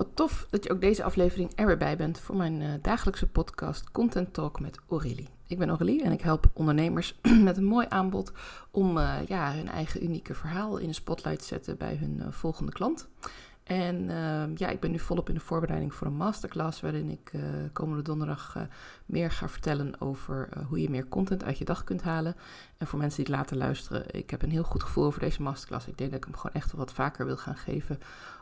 Wat tof dat je ook deze aflevering er weer bij bent voor mijn uh, dagelijkse podcast Content Talk met Aurélie. Ik ben Aurélie en ik help ondernemers met een mooi aanbod om uh, ja, hun eigen unieke verhaal in de spotlight te zetten bij hun uh, volgende klant. En uh, ja, ik ben nu volop in de voorbereiding voor een masterclass waarin ik komende donderdag meer ga vertellen over hoe je meer content uit je dag kunt halen. En voor mensen die het later luisteren, ik heb een heel goed gevoel over deze masterclass. Ik denk dat ik hem gewoon echt wel wat vaker wil gaan geven.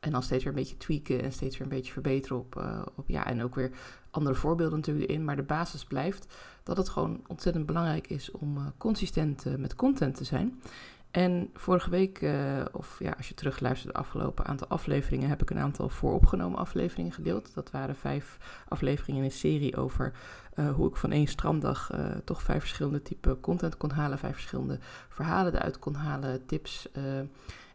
En dan steeds weer een beetje tweaken en steeds weer een beetje verbeteren op, op ja, en ook weer andere voorbeelden natuurlijk erin. Maar de basis blijft dat het gewoon ontzettend belangrijk is om consistent met content te zijn. En vorige week, of ja, als je terugluistert de afgelopen aantal afleveringen, heb ik een aantal vooropgenomen afleveringen gedeeld. Dat waren vijf afleveringen in een serie over hoe ik van één stranddag toch vijf verschillende typen content kon halen, vijf verschillende verhalen eruit kon halen, tips.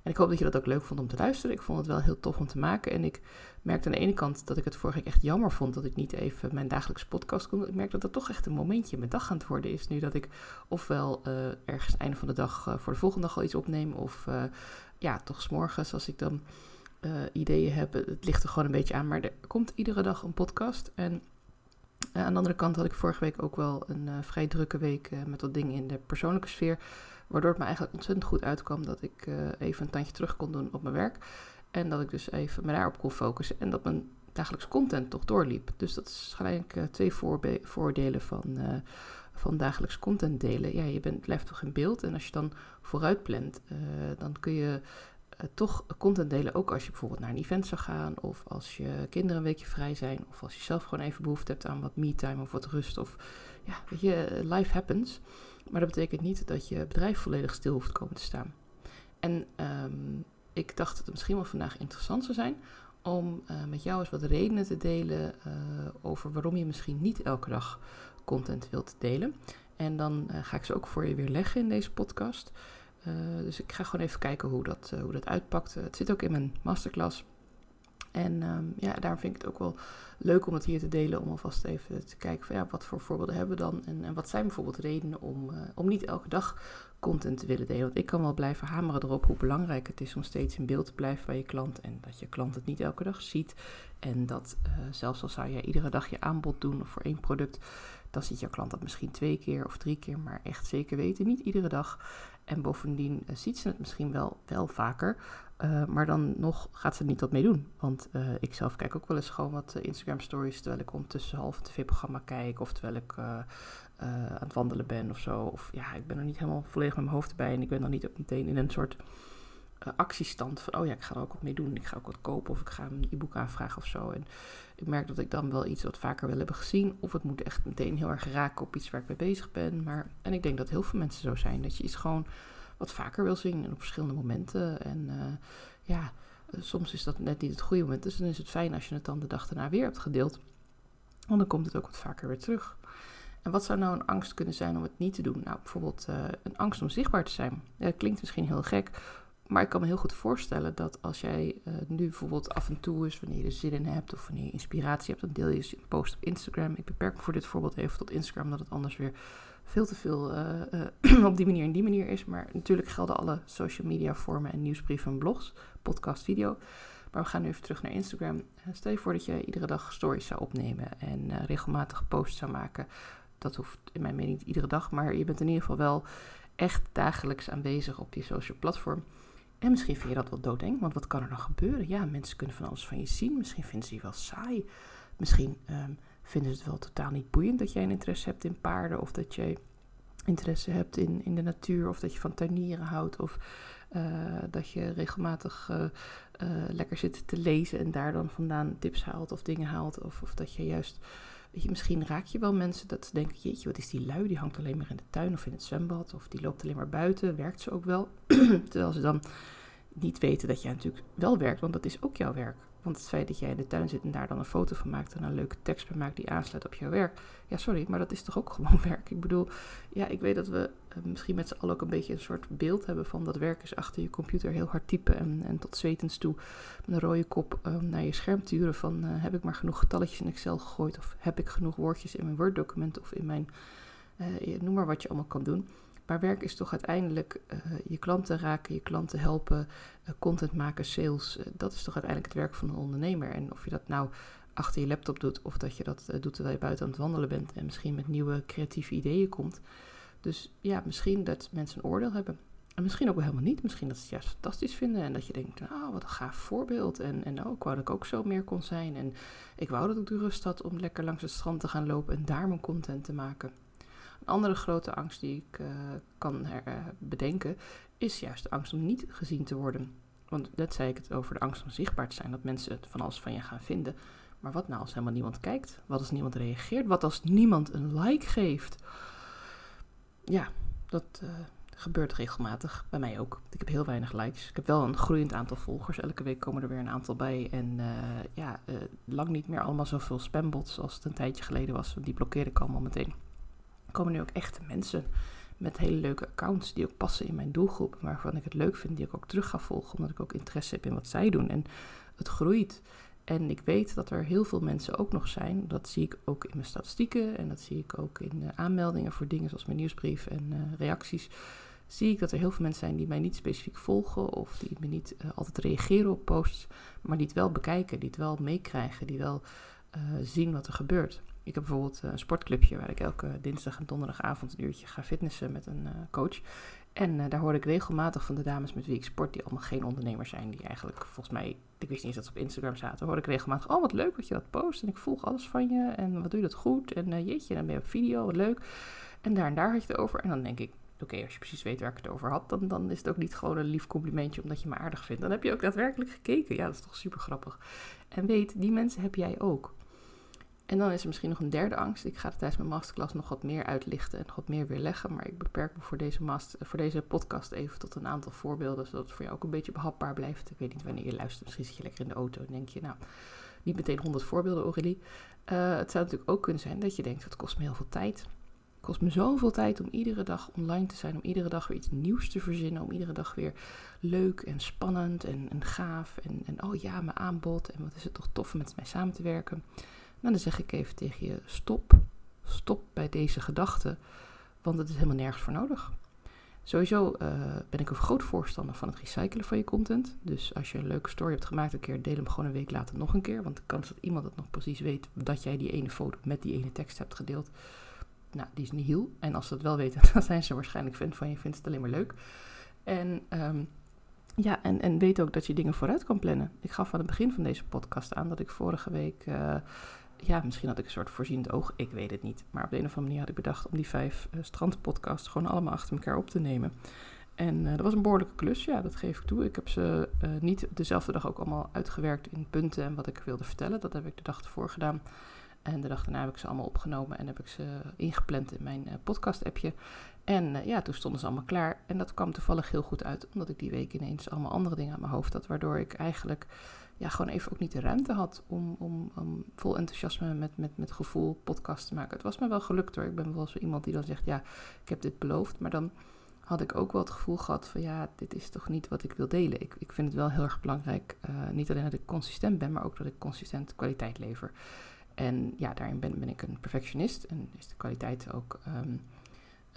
En ik hoop dat je dat ook leuk vond om te luisteren. Ik vond het wel heel tof om te maken. En ik merkte aan de ene kant dat ik het vorige week echt jammer vond dat ik niet even mijn dagelijkse podcast kon. Ik merk dat dat toch echt een momentje in mijn dag aan het worden is. Nu dat ik ofwel uh, ergens einde van de dag uh, voor de volgende dag al iets opneem. Of uh, ja, toch s'morgens als ik dan ideeën heb. Het ligt er gewoon een beetje aan. Maar er komt iedere dag een podcast. En aan de andere kant had ik vorige week ook wel een vrij drukke week met wat dingen in de persoonlijke sfeer. Waardoor het me eigenlijk ontzettend goed uitkwam dat ik even een tandje terug kon doen op mijn werk. En dat ik dus even me daarop kon focussen. En dat mijn dagelijks content toch doorliep. Dus dat is gelijk uh, twee voordelen van, uh, van dagelijks content delen. Ja, je bent, blijft toch in beeld. En als je dan vooruit plant, dan kun je toch content delen. Ook als je bijvoorbeeld naar een event zou gaan. Of als je kinderen een weekje vrij zijn. Of als je zelf gewoon even behoefte hebt aan wat me-time of wat rust. Of ja, weet je, life happens. Maar dat betekent niet dat je bedrijf volledig stil hoeft komen te staan. En um, ik dacht dat het misschien wel vandaag interessant zou zijn om uh, met jou eens wat redenen te delen uh, over waarom je misschien niet elke dag content wilt delen. En dan uh, ga ik ze ook voor je weer leggen in deze podcast. dus ik ga gewoon even kijken hoe dat, hoe dat uitpakt. het zit ook in mijn masterclass. En um, ja, daarom vind ik het ook wel leuk om het hier te delen. Om alvast even te kijken van ja, wat voor voorbeelden hebben we dan. En, en wat zijn bijvoorbeeld redenen om, uh, om niet elke dag content te willen delen. Want ik kan wel blijven hameren erop hoe belangrijk het is om steeds in beeld te blijven bij je klant. En dat je klant het niet elke dag ziet. En dat uh, zelfs al zou je iedere dag je aanbod doen voor één product. Dan ziet jouw klant dat misschien twee keer of drie keer. Maar echt zeker weten, niet iedere dag. En bovendien uh, ziet ze het misschien wel, wel vaker. Uh, maar dan nog gaat ze er niet wat mee doen. Want uh, ik zelf kijk ook wel eens gewoon wat Instagram stories terwijl ik ondertussen half het tv-programma kijk. Of terwijl ik aan het wandelen ben of zo. Of ja, ik ben er niet helemaal volledig met mijn hoofd bij. En ik ben dan niet ook meteen in een soort actiestand van, oh ja, ik ga er ook wat mee doen. Ik ga ook wat kopen of ik ga een e-book aanvragen of zo. En ik merk dat ik dan wel iets wat vaker wil hebben gezien. Of het moet echt meteen heel erg raken op iets waar ik mee bezig ben. Maar, en ik denk dat heel veel mensen zo zijn. Dat je iets gewoon wat vaker wil zien en op verschillende momenten. En uh, ja, soms is dat net niet het goede moment. Dus dan is het fijn als je het dan de dag daarna weer hebt gedeeld. Want dan komt het ook wat vaker weer terug. En wat zou nou een angst kunnen zijn om het niet te doen? Nou, bijvoorbeeld een angst om zichtbaar te zijn. Klinkt misschien heel gek, maar ik kan me heel goed voorstellen dat als jij uh, nu bijvoorbeeld af en toe is, wanneer je er zin in hebt of wanneer je inspiratie hebt, dan deel je een post op Instagram. Ik beperk me voor dit voorbeeld even tot Instagram, omdat het anders weer veel te veel uh, uh, op die manier en die manier is. Maar natuurlijk gelden alle social media vormen en nieuwsbrieven en blogs, podcast, video. Maar we gaan nu even terug naar Instagram. Stel je voor dat je iedere dag stories zou opnemen en regelmatig posts zou maken. Dat hoeft in mijn mening niet iedere dag, maar je bent in ieder geval wel echt dagelijks aanwezig op die social platform. En misschien vind je dat wel doodeng, want wat kan er dan gebeuren? Ja, mensen kunnen van alles van je zien. Misschien vinden ze je wel saai. Misschien um, vinden ze het wel totaal niet boeiend dat jij een interesse hebt in paarden. Of dat jij interesse hebt in, in de natuur. Of dat je van tuinieren houdt. Of uh, dat je regelmatig uh, uh, lekker zit te lezen en daar dan vandaan tips haalt of dingen haalt. Of, of dat je juist, misschien raak je wel mensen dat ze denken, jeetje, wat is die lui? Die hangt alleen maar in de tuin of in het zwembad. Of die loopt alleen maar buiten. Werkt ze ook wel? Terwijl ze dan niet weten dat jij natuurlijk wel werkt, want dat is ook jouw werk. Want het feit dat jij in de tuin zit en daar dan een foto van maakt en een leuke tekst bij maakt die aansluit op jouw werk. Ja, sorry, maar dat is toch ook gewoon werk. Ik bedoel, ja, ik weet dat we uh, misschien met z'n allen ook een beetje een soort beeld hebben van dat werk is achter je computer heel hard typen en, en tot zwetens toe met een rode kop uh, naar je scherm turen van uh, heb ik maar genoeg getalletjes in Excel gegooid of heb ik genoeg woordjes in mijn Word document of in mijn, noem maar wat je allemaal kan doen. Maar werk is toch uiteindelijk uh, je klanten raken, je klanten helpen, uh, content maken, sales. dat is toch uiteindelijk het werk van een ondernemer. En of je dat nou achter je laptop doet of dat je dat doet terwijl je buiten aan het wandelen bent en misschien met nieuwe creatieve ideeën komt. Dus ja, misschien dat mensen een oordeel hebben. En misschien ook wel helemaal niet. Misschien dat ze het juist fantastisch vinden. En dat je denkt, nou, wat een gaaf voorbeeld. En, en ook, wou dat ik ook zo meer kon zijn. En ik wou dat ik de rust had om lekker langs het strand te gaan lopen en daar mijn content te maken. Een andere grote angst die ik uh, kan uh, bedenken, is juist de angst om niet gezien te worden. Want net zei ik het over de angst om zichtbaar te zijn, dat mensen het van alles van je gaan vinden. Maar wat nou als helemaal niemand kijkt? Wat als niemand reageert? Wat als niemand een like geeft? Ja, dat, uh, gebeurt regelmatig. Bij mij ook. Ik heb heel weinig likes. Ik heb wel een groeiend aantal volgers. Elke week komen er weer een aantal bij. En ja, lang niet meer allemaal zoveel spambots als het een tijdje geleden was. Die blokkeerde ik allemaal meteen. Komen nu ook echte mensen met hele leuke accounts die ook passen in mijn doelgroep. Waarvan ik het leuk vind, die ik ook terug ga volgen. Omdat ik ook interesse heb in wat zij doen. En het groeit. En ik weet dat er heel veel mensen ook nog zijn. Dat zie ik ook in mijn statistieken. En dat zie ik ook in uh, aanmeldingen voor dingen zoals mijn nieuwsbrief en uh, reacties zie ik dat er heel veel mensen zijn die mij niet specifiek volgen of die me niet uh, altijd reageren op posts, maar die het wel bekijken, die het wel meekrijgen, die wel zien wat er gebeurt. Ik heb bijvoorbeeld een sportclubje waar ik elke dinsdag en donderdagavond een uurtje ga fitnessen met een uh, coach. En daar hoor ik regelmatig van de dames met wie ik sport, die allemaal geen ondernemers zijn, die eigenlijk volgens mij, ik wist niet eens dat ze op Instagram zaten, hoor ik regelmatig, oh wat leuk dat je dat post en ik volg alles van je en wat doe je dat goed en jeetje, dan ben je op video, wat leuk. En daar en daar had je het over en dan denk ik, oké, als je precies weet waar ik het over had, dan, dan is het ook niet gewoon een lief complimentje omdat je me aardig vindt. Dan heb je ook daadwerkelijk gekeken. Ja, dat is toch super grappig. En weet, die mensen heb jij ook. En dan is er misschien nog een derde angst. Ik ga het tijdens mijn masterclass nog wat meer uitlichten en nog wat meer weerleggen. Maar ik beperk me voor deze, master, voor deze podcast even tot een aantal voorbeelden. Zodat het voor jou ook een beetje behapbaar blijft. Ik weet niet wanneer je luistert. Misschien zit je lekker in de auto en denk je, nou, niet meteen 100 voorbeelden, Aurélie. Uh, het zou natuurlijk ook kunnen zijn dat je denkt, het kost me heel veel tijd kost me zoveel tijd om iedere dag online te zijn, om iedere dag weer iets nieuws te verzinnen, om iedere dag weer leuk en spannend en, en gaaf en, en oh ja, mijn aanbod en wat is het toch tof om met mij samen te werken. Nou, dan zeg ik even tegen je, stop, stop bij deze gedachte, want het is helemaal nergens voor nodig. Sowieso uh, ben ik een groot voorstander van het recyclen van je content. Dus als je een leuke story hebt gemaakt een keer, deel hem gewoon een week later nog een keer. Want de kans dat iemand het nog precies weet dat jij die ene foto met die ene tekst hebt gedeeld, nou, die is niet heel. En als ze dat wel weten, dan zijn ze waarschijnlijk fan van je, vindt het alleen maar leuk. En um, ja, en, en weet ook dat je dingen vooruit kan plannen. Ik gaf aan het begin van deze podcast aan dat ik vorige week, uh, ja, misschien had ik een soort voorziend oog, ik weet het niet. Maar op de een of andere manier had ik bedacht om die vijf uh, strandpodcasts gewoon allemaal achter elkaar op te nemen. En uh, dat was een behoorlijke klus, ja, dat geef ik toe. Ik heb ze niet dezelfde dag ook allemaal uitgewerkt in punten en wat ik wilde vertellen. Dat heb ik de dag ervoor gedaan. En de dag daarna heb ik ze allemaal opgenomen en heb ik ze ingepland in mijn podcast-appje. En ja, toen stonden ze allemaal klaar. En dat kwam toevallig heel goed uit, omdat ik die week ineens allemaal andere dingen aan mijn hoofd had. Waardoor ik eigenlijk ja, gewoon even ook niet de ruimte had om, om, om vol enthousiasme met, met, met gevoel podcast te maken. Het was me wel gelukt hoor. Ik ben wel zo iemand die dan zegt, ja, ik heb dit beloofd. Maar dan had ik ook wel het gevoel gehad van ja, dit is toch niet wat ik wil delen. Ik, ik vind het wel heel erg belangrijk, uh, niet alleen dat ik consistent ben, maar ook dat ik consistent kwaliteit lever. En ja, daarin ben, ben ik een perfectionist en is de kwaliteit ook, um,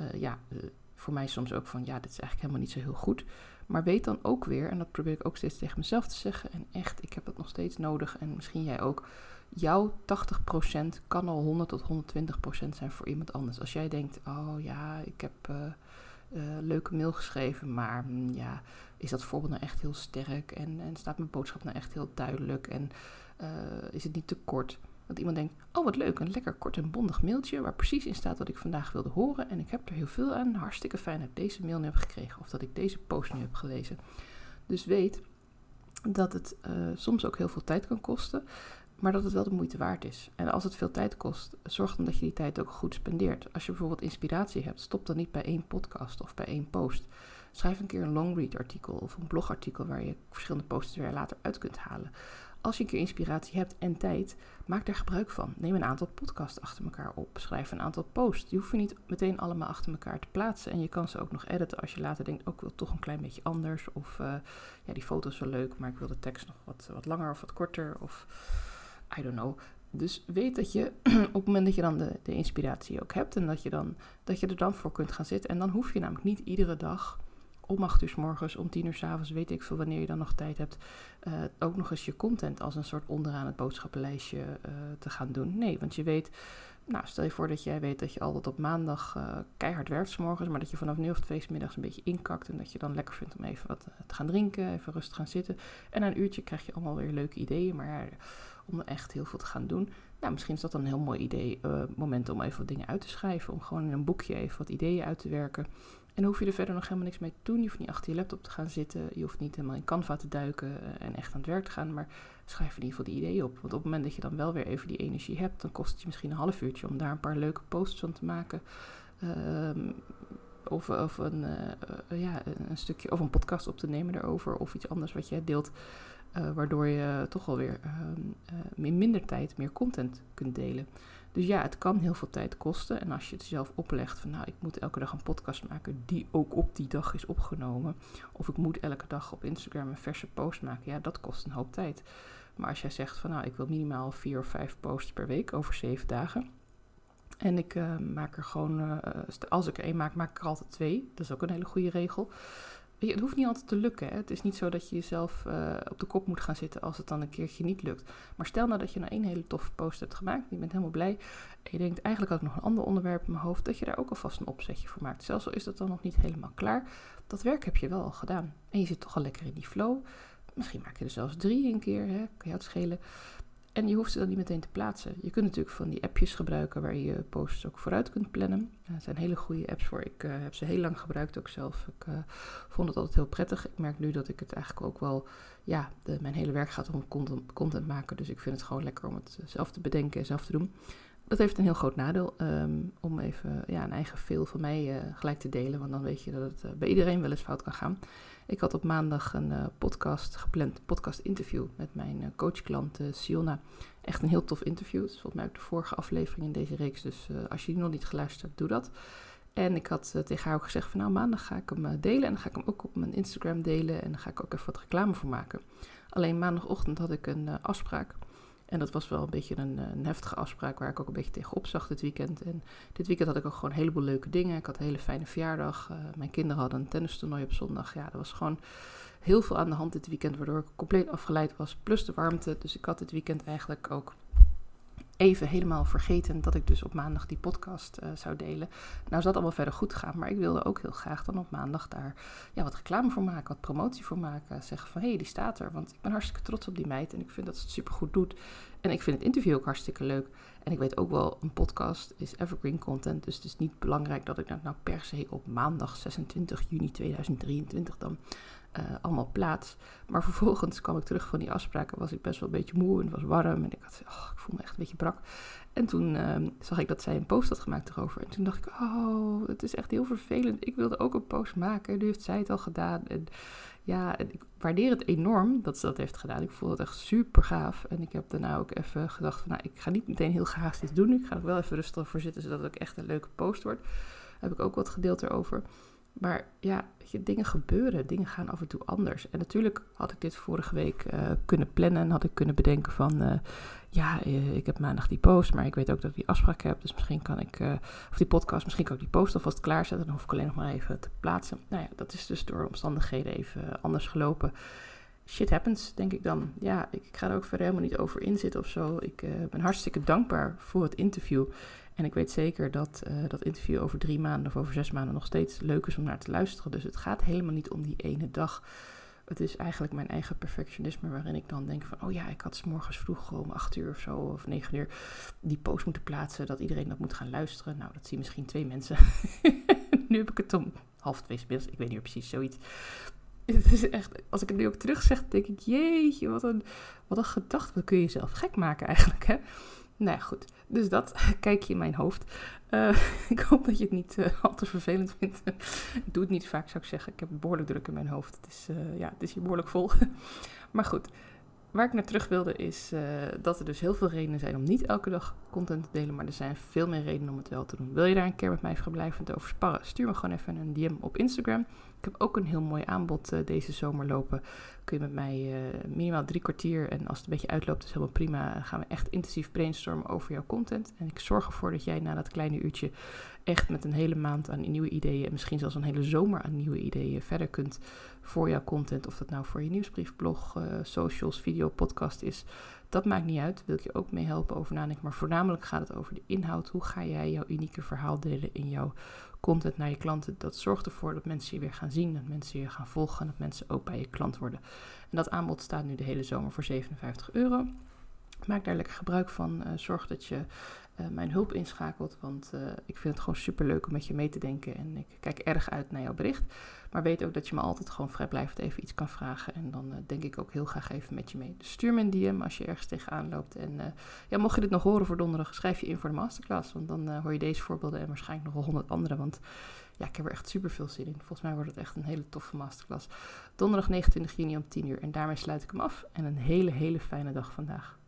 uh, ja, uh, voor mij soms ook van, ja, dit is eigenlijk helemaal niet zo heel goed. Maar weet dan ook weer, en dat probeer ik ook steeds tegen mezelf te zeggen, en echt, ik heb dat nog steeds nodig, en misschien jij ook, jouw 80% kan al 100 tot 120% zijn voor iemand anders. Als jij denkt, oh ja, ik heb uh, leuke mail geschreven, maar mm, ja, is dat voorbeeld nou echt heel sterk, en, en staat mijn boodschap nou echt heel duidelijk, en is het niet te kort? Dat iemand denkt, oh wat leuk, een lekker kort en bondig mailtje waar precies in staat wat ik vandaag wilde horen. En ik heb er heel veel aan. Hartstikke fijn dat ik deze mail nu heb gekregen of dat ik deze post nu heb gelezen. Dus weet dat het uh, soms ook heel veel tijd kan kosten, maar dat het wel de moeite waard is. En als het veel tijd kost, zorg dan dat je die tijd ook goed spendeert. Als je bijvoorbeeld inspiratie hebt, stop dan niet bij één podcast of bij één post. Schrijf een keer een long read artikel of een blogartikel waar je verschillende posts weer later uit kunt halen. Als je een keer inspiratie hebt en tijd, maak daar gebruik van. Neem een aantal podcasts achter elkaar op. Schrijf een aantal posts. Je hoeft je niet meteen allemaal achter elkaar te plaatsen. En je kan ze ook nog editen als je later denkt, ook oh, wil toch een klein beetje anders. Of uh, ja, die foto is wel leuk, maar ik wil de tekst nog wat, wat langer of wat korter. Of I don't know. dus weet dat je op het moment dat je dan de, de inspiratie ook hebt en dat je, dan, dat je er dan voor kunt gaan zitten. En dan hoef je namelijk niet iedere dag om 8 uur s morgens, om 10 uur s avonds, weet ik veel wanneer je dan nog tijd hebt, uh, ook nog eens je content als een soort onderaan het boodschappenlijstje uh, te gaan doen. Nee, want je weet, nou stel je voor dat jij weet dat je altijd op maandag uh, keihard werkt s morgens, maar dat je vanaf nu of twee middags een beetje inkakt en dat je dan lekker vindt om even wat te gaan drinken, even rustig gaan zitten. En na een uurtje krijg je allemaal weer leuke ideeën, maar om echt heel veel te gaan doen. Nou, misschien is dat dan een heel mooi idee, moment om even wat dingen uit te schrijven, om gewoon in een boekje even wat ideeën uit te werken. En hoef je er verder nog helemaal niks mee te doen. Je hoeft niet achter je laptop te gaan zitten. Je hoeft niet helemaal in Canva te duiken eh, en echt aan het werk te gaan. Maar schrijf in ieder geval die ideeën op. Want op het moment dat je dan wel weer even die energie hebt, dan kost het je misschien een half uurtje om daar een paar leuke posts van te maken. Ehm, of, of een, uh, ja, een stukje of een podcast op te nemen daarover. Of iets anders wat jij deelt. Waardoor je toch alweer uh, in minder tijd meer content kunt delen. Dus ja, het kan heel veel tijd kosten. En als je het zelf oplegt van nou, ik moet elke dag een podcast maken die ook op die dag is opgenomen. Of ik moet elke dag op Instagram een verse post maken. Ja, dat kost een hoop tijd. Maar als jij zegt van nou, ik wil minimaal vier of vijf posts per week over zeven dagen. En ik uh, maak er gewoon, uh, als ik er één maak, maak ik er altijd twee. Dat is ook een hele goede regel het hoeft niet altijd te lukken. Hè? Het is niet zo dat je jezelf uh, op de kop moet gaan zitten als het dan een keertje niet lukt. Maar stel nou dat je nou één hele toffe post hebt gemaakt. Je bent helemaal blij. En je denkt, eigenlijk ik nog een ander onderwerp in mijn hoofd. Dat je daar ook alvast een opzetje voor maakt. Zelfs al is dat dan nog niet helemaal klaar. Dat werk heb je wel al gedaan. En je zit toch al lekker in die flow. Misschien maak je er zelfs drie een keer. Hè? Kan je het schelen. En je hoeft ze dan niet meteen te plaatsen. Je kunt natuurlijk van die appjes gebruiken waar je posts ook vooruit kunt plannen. Er zijn hele goede apps voor. Ik uh, heb ze heel lang gebruikt ook zelf. Ik uh, vond het altijd heel prettig. Ik merk nu dat ik het eigenlijk ook wel... Ja, mijn hele werk gaat om content, content, maken. Dus ik vind het gewoon lekker om het zelf te bedenken en zelf te doen. Dat heeft een heel groot nadeel. Um, om even ja, een eigen veel van mij uh, gelijk te delen. Want dan weet je dat het bij iedereen wel eens fout kan gaan. Ik had op maandag een uh, podcast gepland, podcast interview met mijn coachklant Sionna. Echt een heel tof interview. Het is volgens mij ook de vorige aflevering in deze reeks. Dus als je die nog niet geluisterd hebt, doe dat. En ik had tegen haar ook gezegd van nou maandag ga ik hem delen. En dan ga ik hem ook op mijn Instagram delen. En dan ga ik ook even wat reclame voor maken. Alleen maandagochtend had ik een afspraak. En dat was wel een beetje een, een, heftige afspraak waar ik ook een beetje tegenop zag dit weekend. En dit weekend had ik ook gewoon een heleboel leuke dingen. Ik had een hele fijne verjaardag. Uh, mijn kinderen hadden een tennistoernooi op zondag. Ja, er was gewoon heel veel aan de hand dit weekend, waardoor ik compleet afgeleid was. Plus de warmte. Dus ik had dit weekend eigenlijk ook even helemaal vergeten dat ik dus op maandag die podcast uh, zou delen. Nou, zat allemaal verder goed gaan, maar ik wilde ook heel graag dan op maandag daar ja, wat reclame voor maken, wat promotie voor maken. Zeggen van hé, hey, die staat er, want ik ben hartstikke trots op die meid en ik vind dat ze het super goed doet. En ik vind het interview ook hartstikke leuk. En ik weet ook wel, een podcast is evergreen content, dus het is niet belangrijk dat ik dat nou per se op maandag 26 juni 2023 dan uh, allemaal plaats. Maar vervolgens kwam ik terug van die afspraken, was ik best wel een beetje moe en het was warm en ik, had, oh, ik voel me echt een beetje brak. En toen uh, zag ik dat zij een post had gemaakt erover. En toen dacht ik, oh, het is echt heel vervelend. Ik wilde ook een post maken. Nu heeft zij het al gedaan. En ja, ik waardeer het enorm dat ze dat heeft gedaan. Ik voel het echt super gaaf. En ik heb daarna ook even gedacht van, nou, ik ga niet meteen heel gehaast dit doen. Ik ga er wel even rustig voor zitten, zodat het ook echt een leuke post wordt. Heb ik ook wat gedeeld erover. Maar ja, dingen gebeuren, dingen gaan af en toe anders. En natuurlijk had ik dit vorige week uh, kunnen plannen en had ik kunnen bedenken van, uh, ja, uh, ik heb maandag die post, maar ik weet ook dat ik die afspraak heb, dus misschien kan ik, of die podcast, misschien kan ik die post alvast klaarzetten, dan hoef ik alleen nog maar even te plaatsen. Nou ja, dat is dus door omstandigheden even anders gelopen. Shit happens, denk ik dan. Ja, ik, ga er ook verder helemaal niet over inzitten of zo. Ik ben hartstikke dankbaar voor het interview. En ik weet zeker dat uh, dat interview over drie maanden of over zes maanden nog steeds leuk is om naar te luisteren. Dus het gaat helemaal niet om die ene dag. Het is eigenlijk mijn eigen perfectionisme waarin ik dan denk van... oh ja, ik had s morgens vroeg om acht uur of zo of negen uur die post moeten plaatsen... dat iedereen dat moet gaan luisteren. Nou, dat zien misschien twee mensen. nu heb ik het om half twee smiddags, ik weet niet precies, zoiets. Het is echt, als ik het nu ook terug zeg, denk ik... jeetje, wat een, wat een gedachte. Wat kun je jezelf gek maken eigenlijk, hè? Nou ja, goed. Dus dat kijk je in mijn hoofd. Uh, ik hoop dat je het niet uh, al te vervelend vindt. ik doe het niet vaak, zou ik zeggen. Ik heb behoorlijk druk in mijn hoofd. Het is, uh, ja, het is hier behoorlijk vol. maar goed, waar ik naar terug wilde is dat er dus heel veel redenen zijn om niet elke dag content te delen. Maar er zijn veel meer redenen om het wel te doen. Wil je daar een keer met mij verblijvend over sparren? Stuur me gewoon even een DM op Instagram. Ik heb ook een heel mooi aanbod deze zomer lopen kun je met mij uh, minimaal drie kwartier. En als het een beetje uitloopt, is helemaal prima. Gaan we echt intensief brainstormen over jouw content. En ik zorg ervoor dat jij na dat kleine uurtje echt met een hele maand aan nieuwe ideeën. En misschien zelfs een hele zomer aan nieuwe ideeën verder kunt voor jouw content. Of dat nou voor je nieuwsbrief, blog, uh, socials, video, podcast is. Dat maakt niet uit. Wil ik je ook mee helpen over nadenken. Maar voornamelijk gaat het over de inhoud. Hoe ga jij jouw unieke verhaal delen in jouw content naar je klanten? Dat zorgt ervoor dat mensen je weer gaan zien. Dat mensen je gaan volgen. En dat mensen ook bij je klant worden. En dat aanbod staat nu de hele zomer voor 57 euro. Maak daar lekker gebruik van. Uh, zorg dat je uh, mijn hulp inschakelt. Want uh, ik vind het gewoon super leuk om met je mee te denken. En ik kijk erg uit naar jouw bericht. Maar weet ook dat je me altijd gewoon vrijblijvend even iets kan vragen. En dan denk ik ook heel graag even met je mee. Dus stuur me een DM als je ergens tegenaan loopt. En ja, mocht je dit nog horen voor donderdag, schrijf je in voor de masterclass. Want dan hoor je deze voorbeelden en waarschijnlijk nog wel honderd andere. Want ja, ik heb er echt super veel zin in. Volgens mij wordt het echt een hele toffe masterclass. Donderdag 29 juni om 10 uur. En daarmee sluit ik hem af. En een hele, hele fijne dag vandaag.